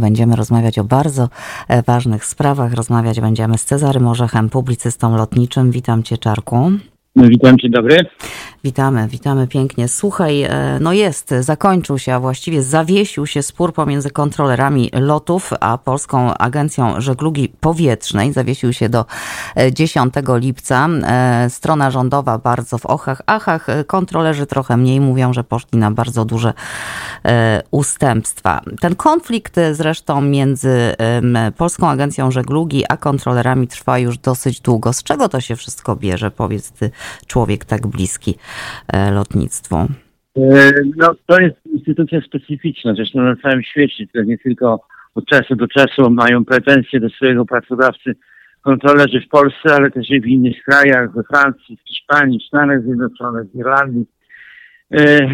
Będziemy rozmawiać o bardzo e, ważnych sprawach. Rozmawiać będziemy z Cezarym Orzechem, publicystą lotniczym. Witam Cię, Czarku. Witam, dzień dobry. Witamy, witamy pięknie. Słuchaj, e, no jest, zakończył się, a właściwie zawiesił się spór pomiędzy kontrolerami lotów a Polską Agencją Żeglugi Powietrznej. Zawiesił się do 10 e, lipca. E, strona rządowa bardzo w ochach, achach. Kontrolerzy trochę mniej mówią, że poszli na bardzo duże ustępstwa. Ten konflikt zresztą między Polską Agencją Żeglugi a kontrolerami trwa już dosyć długo. Z czego to się wszystko bierze? Powiedz ty, człowiek tak bliski e, lotnictwu? E, no, to jest instytucja specyficzna, zresztą na całym świecie, to nie tylko od czasu do czasu mają pretensje do swojego pracodawcy kontrolerzy w Polsce, ale też i w innych krajach, we Francji, w Hiszpanii, w Stanach Zjednoczonych, w Irlandii. E,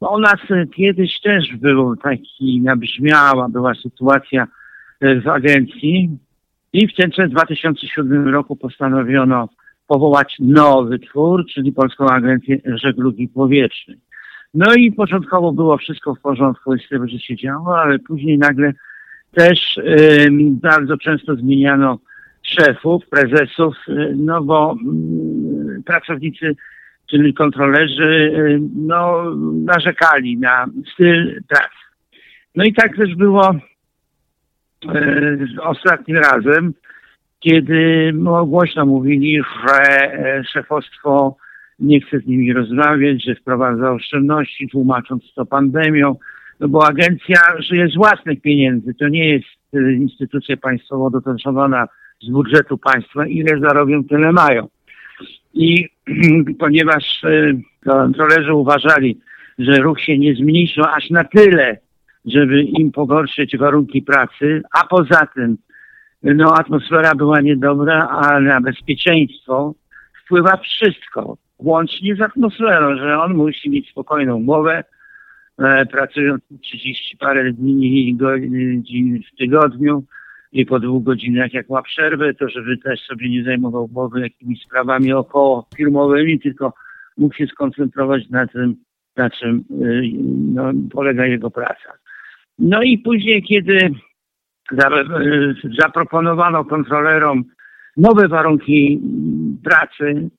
u nas kiedyś też był taki, nabrzmiała była sytuacja w agencji i w tym 2007 roku postanowiono powołać nowy twór, czyli Polską Agencję Żeglugi Powietrznej. No i początkowo było wszystko w porządku z tym, że się działo, ale później nagle też y, bardzo często zmieniano szefów, prezesów, y, no bo y, pracownicy, czyli kontrolerzy, no narzekali na styl pracy. No i tak też było ostatnim razem kiedy no, głośno mówili, że e, szefostwo nie chce z nimi rozmawiać, że wprowadza oszczędności, tłumacząc to pandemią, no bo agencja żyje z własnych pieniędzy. To nie jest e, instytucja państwowo dotoczona z budżetu państwa. Ile zarobią, tyle mają. I ponieważ e, kontrolerzy uważali, że ruch się nie zmniejszył aż na tyle, żeby im pogorszyć warunki pracy, a poza tym no atmosfera była niedobra, a na bezpieczeństwo wpływa wszystko, łącznie z atmosferą, że on musi mieć spokojną głowę, e, pracując 30 parę dni, godzin w tygodniu i po dwóch godzinach jak ma przerwę, to żeby też sobie nie zajmował głowy jakimiś sprawami około firmowymi, tylko mógł się skoncentrować na tym, na czym y, no, polega jego praca. No i później, kiedy zaproponowano kontrolerom nowe warunki pracy.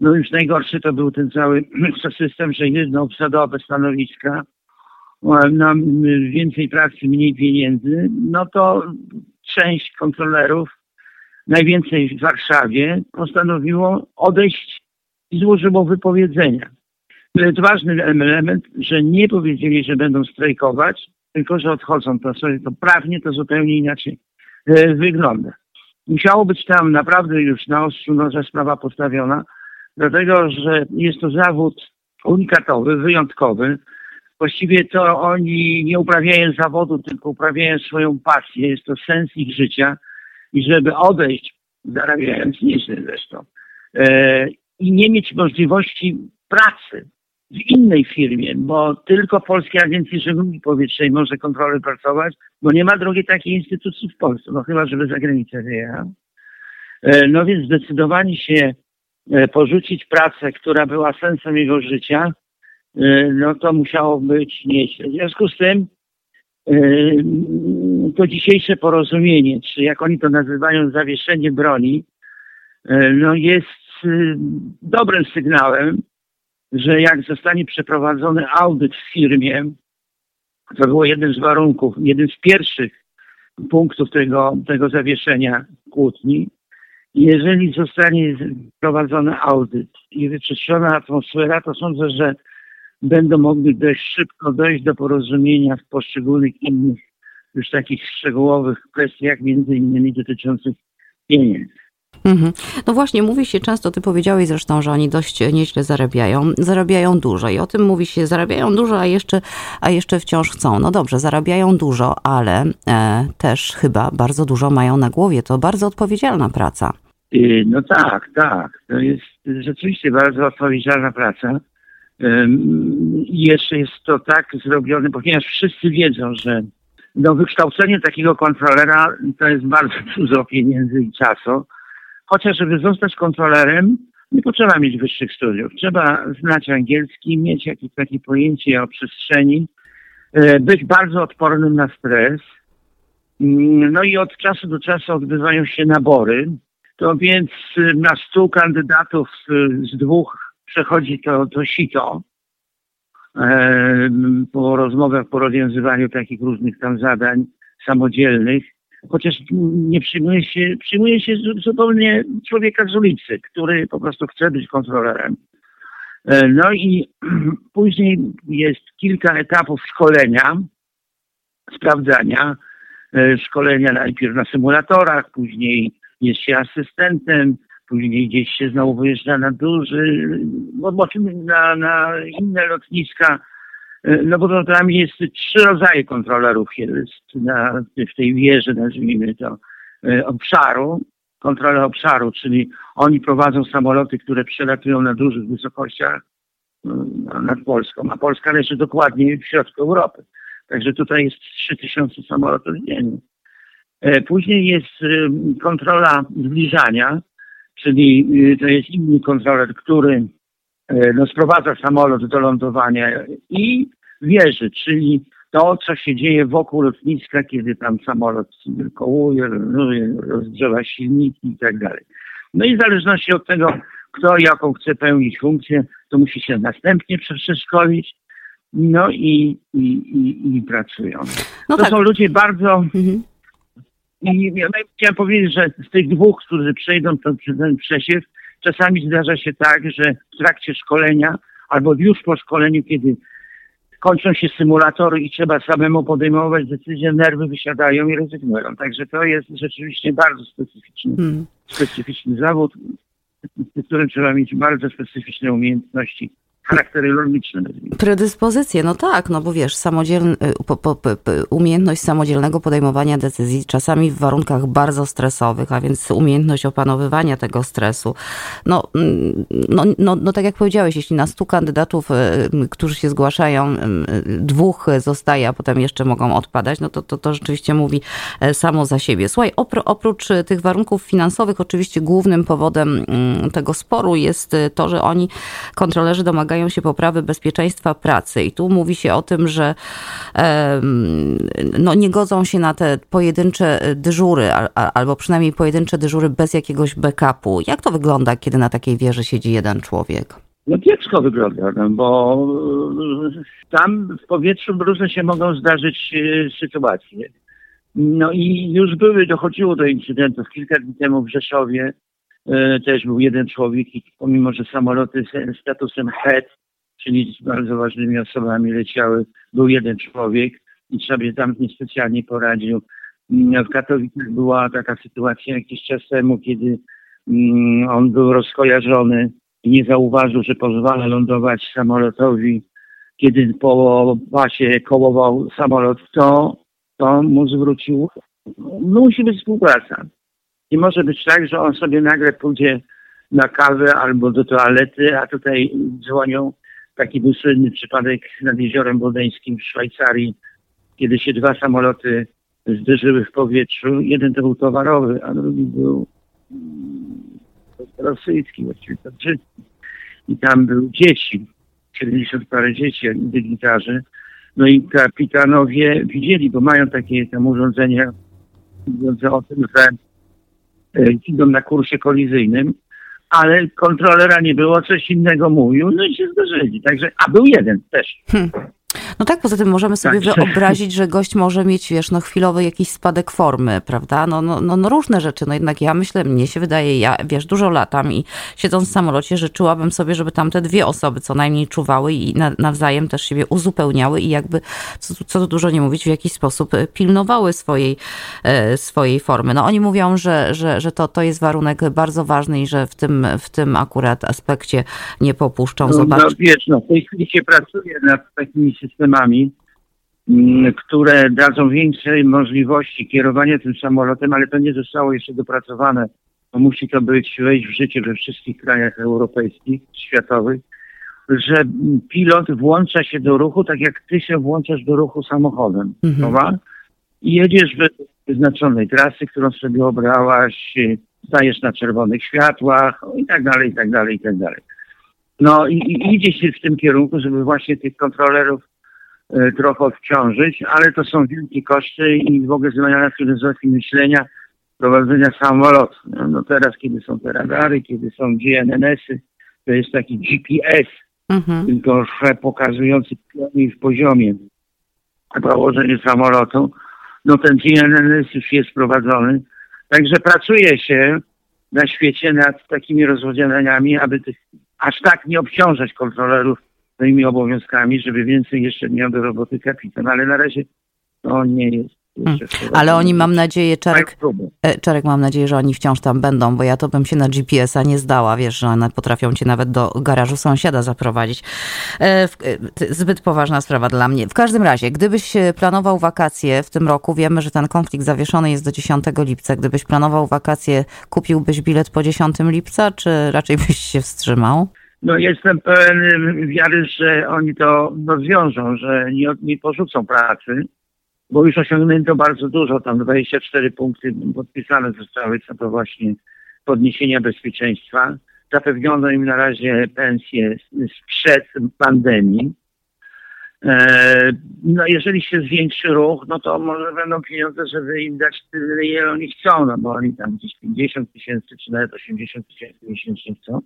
No już najgorszy to był ten cały system, że jedno obsadowe stanowiska, no, więcej pracy, mniej pieniędzy, no to część kontrolerów, najwięcej w Warszawie, postanowiło odejść i złożyło wypowiedzenia. To jest ważny element, że nie powiedzieli, że będą strajkować, tylko że odchodzą. To, to prawnie to zupełnie inaczej e, wygląda. Musiało być tam naprawdę już na ostrzu noża sprawa postawiona, dlatego że jest to zawód unikatowy, wyjątkowy. Właściwie to oni nie uprawiają zawodu, tylko uprawiają swoją pasję. Jest to sens ich życia. I żeby odejść, zarabiając nieźle zresztą, e, i nie mieć możliwości pracy, w innej firmie, bo tylko Polskiej Agencji Żeglugi Powietrznej może kontrolę pracować, bo nie ma drugiej takiej instytucji w Polsce, no chyba, żeby za granicę wyjechał. E, no więc zdecydowali się e, porzucić pracę, która była sensem jego życia, e, no to musiało być nieźle. W związku z tym to dzisiejsze porozumienie, czy jak oni to nazywają zawieszenie broni, no jest dobrym sygnałem, że jak zostanie przeprowadzony audyt w firmie, to było jeden z warunków, jeden z pierwszych punktów tego, tego zawieszenia kłótni. Jeżeli zostanie prowadzony audyt i wyczyszczona atmosfera, to sądzę, że będą mogli dość szybko dojść do porozumienia w poszczególnych innych, już takich szczegółowych kwestiach, między innymi dotyczących pieniędzy. Mhm. No właśnie, mówi się często, ty powiedziałeś zresztą, że oni dość nieźle zarabiają, zarabiają dużo i o tym mówi się, zarabiają dużo, a jeszcze, a jeszcze wciąż chcą. No dobrze, zarabiają dużo, ale e, też chyba bardzo dużo mają na głowie. To bardzo odpowiedzialna praca. No tak, tak. To jest rzeczywiście bardzo odpowiedzialna praca. I jeszcze jest to tak zrobione, ponieważ wszyscy wiedzą, że no, wykształcenie takiego kontrolera to jest bardzo dużo pieniędzy i czasu. Chociaż, żeby zostać kontrolerem, nie potrzeba mieć wyższych studiów. Trzeba znać angielski, mieć jakieś takie pojęcie o przestrzeni, e, być bardzo odpornym na stres. Mm, no i od czasu do czasu odbywają się nabory. To więc y, na stu kandydatów z dwóch przechodzi to, to sito po rozmowach, po rozwiązywaniu takich różnych tam zadań samodzielnych, chociaż nie przyjmuje się, przyjmuje się zupełnie człowieka z ulicy, który po prostu chce być kontrolerem. E, no i później jest kilka etapów szkolenia, sprawdzania, e, szkolenia najpierw na symulatorach, później jest się asystentem, później gdzieś się znowu wyjeżdża na duży, no, na, na inne lotniska, e, no bo tam jest trzy rodzaje kontrolerów jest na, w tej wieży, nazwijmy to, e, obszaru, kontrola obszaru, czyli oni prowadzą samoloty, które przelatują na dużych wysokościach e, nad Polską, a Polska leży dokładnie w środku Europy. Także tutaj jest 3000 samolotów dziennie. Później jest kontrola zbliżania, czyli to jest inny kontroler, który no, sprowadza samolot do lądowania i wieży, czyli to, co się dzieje wokół lotniska, kiedy tam samolot kołuje, rozgrzewa silniki i tak dalej. No i w zależności od tego, kto jaką chce pełnić funkcję, to musi się następnie przeszkolić, no i, i, i, i pracują. No to tak. są ludzie bardzo... Mhm i ja chciałem powiedzieć, że z tych dwóch, którzy przejdą ten, ten przesiew, czasami zdarza się tak, że w trakcie szkolenia albo już po szkoleniu, kiedy kończą się symulatory i trzeba samemu podejmować decyzje, nerwy wysiadają i rezygnują. Także to jest rzeczywiście bardzo specyficzny, hmm. specyficzny zawód, w którym trzeba mieć bardzo specyficzne umiejętności charaktery logiczne. Predyspozycje, no tak, no bo wiesz, samodzielny, y, po, po, po, umiejętność samodzielnego podejmowania decyzji, czasami w warunkach bardzo stresowych, a więc umiejętność opanowywania tego stresu. No, mm, no, no, no tak jak powiedziałeś, jeśli na stu kandydatów, y, y, którzy się zgłaszają, dwóch zostaje, a potem jeszcze mogą odpadać, no to, to, to rzeczywiście mówi e, samo za siebie. Słuchaj, oprócz tych warunków finansowych, oczywiście głównym powodem mm, tego sporu jest to, że oni, kontrolerzy domagają domagają się poprawy bezpieczeństwa pracy. I tu mówi się o tym, że no, nie godzą się na te pojedyncze dyżury, albo przynajmniej pojedyncze dyżury bez jakiegoś backupu. Jak to wygląda, kiedy na takiej wieży siedzi jeden człowiek? No kiepsko wygląda, no, bo tam w powietrzu różne się mogą zdarzyć e, sytuacje. No i już były, dochodziło do incydentów. Kilka dni temu w Rzeszowie E, też był jeden człowiek i pomimo, że samoloty z statusem head, czyli z bardzo ważnymi osobami leciały, był jeden człowiek i sobie tam niespecjalnie poradził. Mm, w Katowicach była taka sytuacja jakiś czas temu, kiedy mm, on był rozkojarzony i nie zauważył, że pozwala lądować samolotowi. Kiedy po pasie kołował samolot, to, to mu zwrócił. No, musi być współpraca. Nie może być tak, że on sobie nagle pójdzie na kawę albo do toalety, a tutaj dzwonią. Taki był słynny przypadek nad Jeziorem Bodeńskim w Szwajcarii, kiedy się dwa samoloty zderzyły w powietrzu. Jeden to był towarowy, a drugi był mm, rosyjski, właściwie to brzydki. I tam były dzieci, 70 parę dzieci, dygnitarzy. No i kapitanowie widzieli, bo mają takie tam urządzenia mówiące o tym, że idą na kursie kolizyjnym, ale kontrolera nie było, coś innego mówił, no i się zdarzyli. Także, a był jeden też. Hmm. No tak, poza tym możemy sobie tak. wyobrazić, że gość może mieć, wiesz, no chwilowy jakiś spadek formy, prawda? No, no, no, no, różne rzeczy. No jednak ja myślę, mnie się wydaje, ja, wiesz, dużo latam i siedząc w samolocie życzyłabym sobie, żeby tam te dwie osoby co najmniej czuwały i na, nawzajem też siebie uzupełniały i jakby, co, co tu dużo nie mówić, w jakiś sposób pilnowały swojej, e, swojej formy. No oni mówią, że, że, że to, to jest warunek bardzo ważny i że w tym, w tym akurat aspekcie nie popuszczą. Zobacz. No, wiesz, no w tej chwili się pracuje nad takimi systemami systemami, mm, które dadzą więcej możliwości kierowania tym samolotem, ale to nie zostało jeszcze dopracowane. To musi to być, wejść w życie we wszystkich krajach europejskich, światowych, że pilot włącza się do ruchu tak jak ty się włączasz do ruchu samochodem. Mhm. I jedziesz w wyznaczonej trasy, którą sobie obrałaś, stajesz na czerwonych światłach i tak dalej, i tak dalej, i tak dalej. No i, i idzie się w tym kierunku, żeby właśnie tych kontrolerów trochę odciążyć, ale to są wielkie koszty i w ogóle zmiana filozofii myślenia prowadzenia samolotu. No, no teraz, kiedy są te radary, kiedy są GNNS-y, to jest taki GPS, mhm. tylko pokazujący w poziomie położenie samolotu. No ten GNNS już jest prowadzony. Także pracuje się na świecie nad takimi rozwiązaniami, aby tych, aż tak nie obciążać kontrolerów swoimi obowiązkami, żeby więcej jeszcze miał do roboty kapitan. Ale na razie to nie jest Hmm. Ale oni mam nadzieję, Czarek, e, Czarek, mam nadzieję, że oni wciąż tam będą, bo ja to bym się na GPS-a nie zdała, wiesz, że one potrafią cię nawet do garażu sąsiada zaprowadzić. E, e, zbyt poważna sprawa dla mnie. W każdym razie, gdybyś planował wakacje w tym roku, wiemy, że ten konflikt zawieszony jest do 10 lipca. Gdybyś planował wakacje, kupiłbyś bilet po 10 lipca, czy raczej byś się wstrzymał? No jestem pełen wiary, że oni to rozwiążą, że nie, nie porzucą pracy bo już osiągnięto bardzo dużo, tam 24 punkty podpisane zostały, co to właśnie podniesienia bezpieczeństwa. Zapewniono im na razie pensje sprzed pandemii. E, no jeżeli się zwiększy ruch, no to może będą pieniądze, żeby im dać tyle, ile oni chcą, no bo oni tam gdzieś 50 tysięcy czy nawet 80 tysięcy miesięcznie chcą.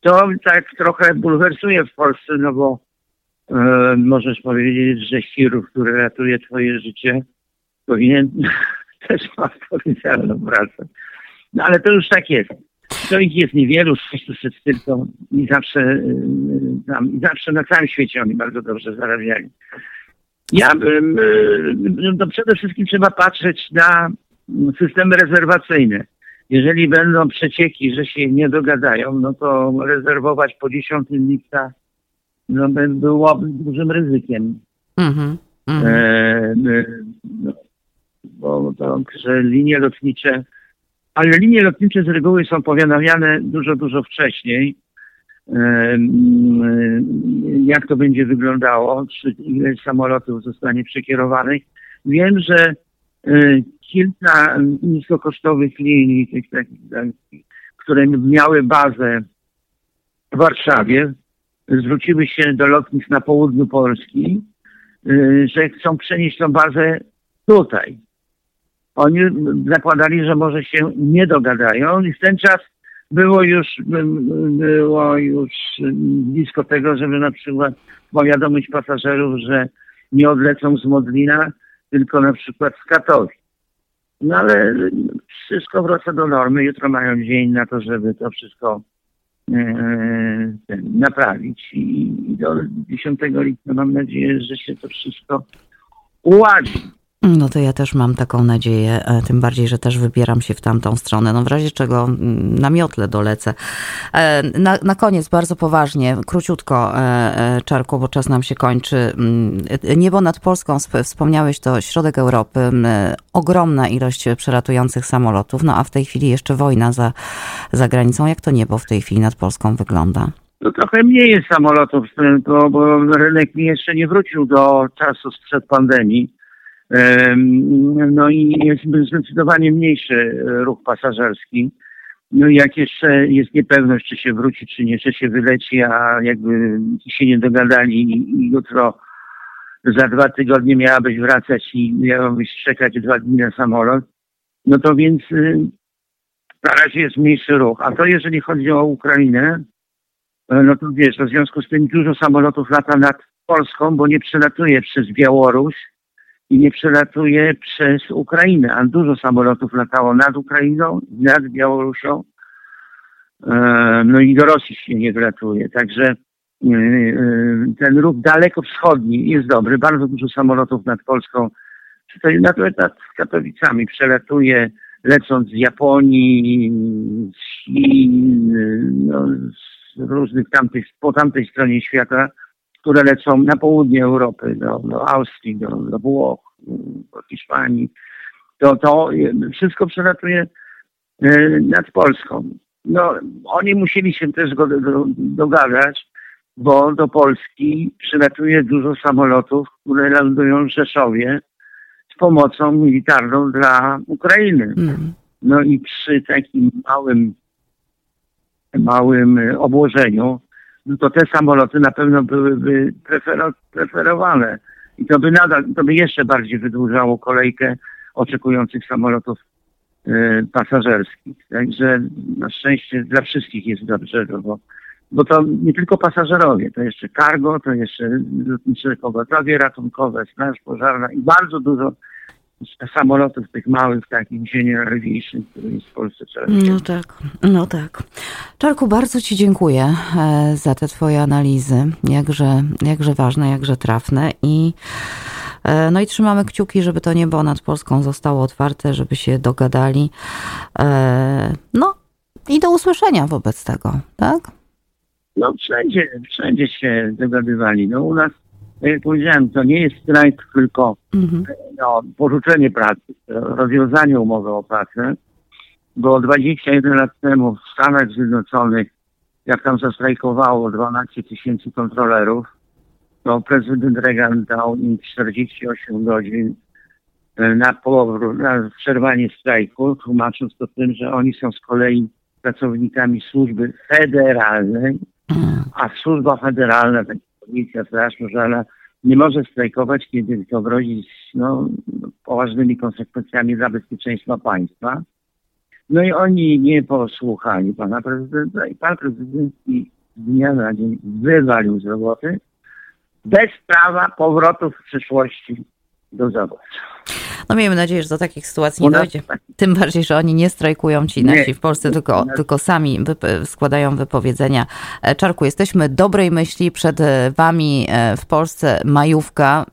To tak trochę bulwersuje w Polsce, no bo E, możesz powiedzieć, że chirurg, który ratuje twoje życie, powinien też ma odpowiedzialną pracę. No ale to już tak jest. To ich jest niewielu, 600 tylko i zawsze, e, tam, i zawsze na całym świecie oni bardzo dobrze zarabiali. Ja bym, e, no przede wszystkim trzeba patrzeć na systemy rezerwacyjne. Jeżeli będą przecieki, że się nie dogadają, no to rezerwować po 10 lipca no, byłoby dużym ryzykiem. Mm-hmm. Mm-hmm. E, no, bo to, że linie lotnicze, ale linie lotnicze z reguły są powiadamiane dużo, dużo wcześniej. E, jak to będzie wyglądało, czy ile samolotów zostanie przekierowanych. Wiem, że e, kilka niskokosztowych linii, tych, takich, które miały bazę w Warszawie, zwróciły się do lotnisk na południu Polski, y, że chcą przenieść tą bazę tutaj. Oni zakładali, że może się nie dogadają i w ten czas było już, było już blisko tego, żeby na przykład powiadomić pasażerów, że nie odlecą z Modlina, tylko na przykład z Katowic. No ale wszystko wraca do normy. Jutro mają dzień na to, żeby to wszystko E, naprawić i do 10 lipca mam nadzieję, że się to wszystko uładzi. No to ja też mam taką nadzieję, e, tym bardziej, że też wybieram się w tamtą stronę. No w razie czego mm, na miotle dolecę. E, na, na koniec bardzo poważnie, króciutko Czarku, bo czas nam się kończy. Mm, niebo nad Polską, wspomniałeś to środek Europy, ogromna ilość przelatujących samolotów, no a w tej chwili jeszcze wojna za, za granicą. Jak to niebo w tej chwili nad Polską wygląda? No trochę mniej jest samolotów, bo, bo rynek jeszcze nie wrócił do czasu sprzed pandemii. No i jest zdecydowanie mniejszy ruch pasażerski. No i jak jeszcze jest niepewność, czy się wróci, czy nie, czy się wyleci, a jakby się nie dogadali i jutro za dwa tygodnie miałabyś wracać i miałabyś czekać dwa dni na samolot, no to więc y, na razie jest mniejszy ruch. A to jeżeli chodzi o Ukrainę, e, no to wiesz, w związku z tym dużo samolotów lata nad Polską, bo nie przelatuje przez Białoruś i nie przelatuje przez Ukrainę, a dużo samolotów latało nad Ukrainą, nad Białorusią, e, no i do Rosji się nie wlatuje. Także Y, y, ten ruch daleko wschodni jest dobry. Bardzo dużo samolotów nad Polską, czy to nawet nad Katowicami przelatuje, lecąc z Japonii, z Chin, no, z różnych tamtych, po tamtej stronie świata, które lecą na południe Europy, do, do Austrii, do, do Włoch, do Hiszpanii. To, to wszystko przelatuje y, nad Polską. No, oni musieli się też go, do, dogadać, bo do Polski przylatuje dużo samolotów, które lądują w Rzeszowie z pomocą militarną dla Ukrainy. Mm. No i przy takim małym, małym obłożeniu no to te samoloty na pewno byłyby prefero, preferowane. I to by nadal, to by jeszcze bardziej wydłużało kolejkę oczekujących samolotów e, pasażerskich. Także na szczęście dla wszystkich jest dobrze, no bo, bo to nie tylko pasażerowie, to jeszcze cargo, to jeszcze lotnicze pogotowie ratunkowe, straż pożarna i bardzo dużo samolotów tych małych, takich ziemiorywicznych, które jest w Polsce coraz No tak, no tak. Czarku, bardzo Ci dziękuję e, za te Twoje analizy, jakże, jakże ważne, jakże trafne i e, no i trzymamy kciuki, żeby to niebo nad Polską zostało otwarte, żeby się dogadali. E, No i do usłyszenia wobec tego, tak? No wszędzie, wszędzie się dogadywali. No u nas, powiedziałem, to nie jest strajk, tylko Mhm. no, porzucenie pracy, rozwiązanie umowy o pracę, bo 21 lat temu w Stanach Zjednoczonych, jak tam zastrajkowało 12 tysięcy kontrolerów, to prezydent Reagan dał im 48 godzin e, na powrót, na przerwanie strajku, tłumacząc to tym, że oni są z kolei pracownikami służby federalnej, Mm. a służba federalna, tak policja, straż pożarna, nie może strajkować, kiedy to grozi no, poważnymi konsekwencjami dla bezpieczeństwa państwa. No i oni nie posłuchali pana prezydenta i pan prezydent z dnia na dzień wywalił z roboty bez prawa powrotu w przyszłości do zawodu. No miejmy nadzieję, że do takich sytuacji nie dojdzie. Tym bardziej, że oni nie strajkują ci Nie. nasi w Polsce, tylko, tylko sami wyp- składają wypowiedzenia. E, Czarku, jesteśmy dobrej myśli przed e, wami e, w Polsce majówka.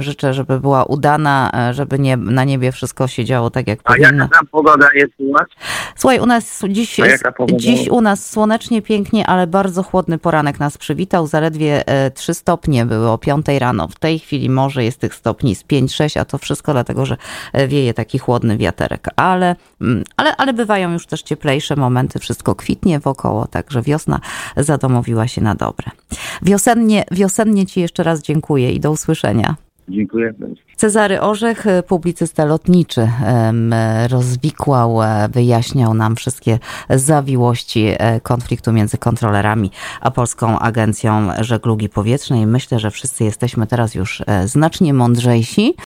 Życzę, żeby była udana, żeby nie, na niebie wszystko się działo tak, jak A powinno. jaka tam pogoda jest u was? Słuchaj, u nas dziś, pogoda? dziś u nas słonecznie, pięknie, ale bardzo chłodny poranek nas przywitał. Zaledwie e, 3 stopnie były o 5 rano. W tej chwili może jest tych stopni z 5-6, a to wszystko dlatego, że e, wieje taki chłodny wiaterek. Ale, mm, ale, ale bywają już też cieplejsze momenty, wszystko kwitnie wokoło, także wiosna zadomowiła się na dobre. Wiosennie, wiosennie Ci jeszcze raz dziękuję i do usłyszenia. Dziękuję. Cezary Orzech, publicysta lotniczy, rozwikłał, e, wyjaśniał nam wszystkie zawiłości e, konfliktu między kontrolerami a Polską Agencją Żeglugi Powietrznej. Myślę, że wszyscy jesteśmy teraz już e, znacznie mądrzejsi.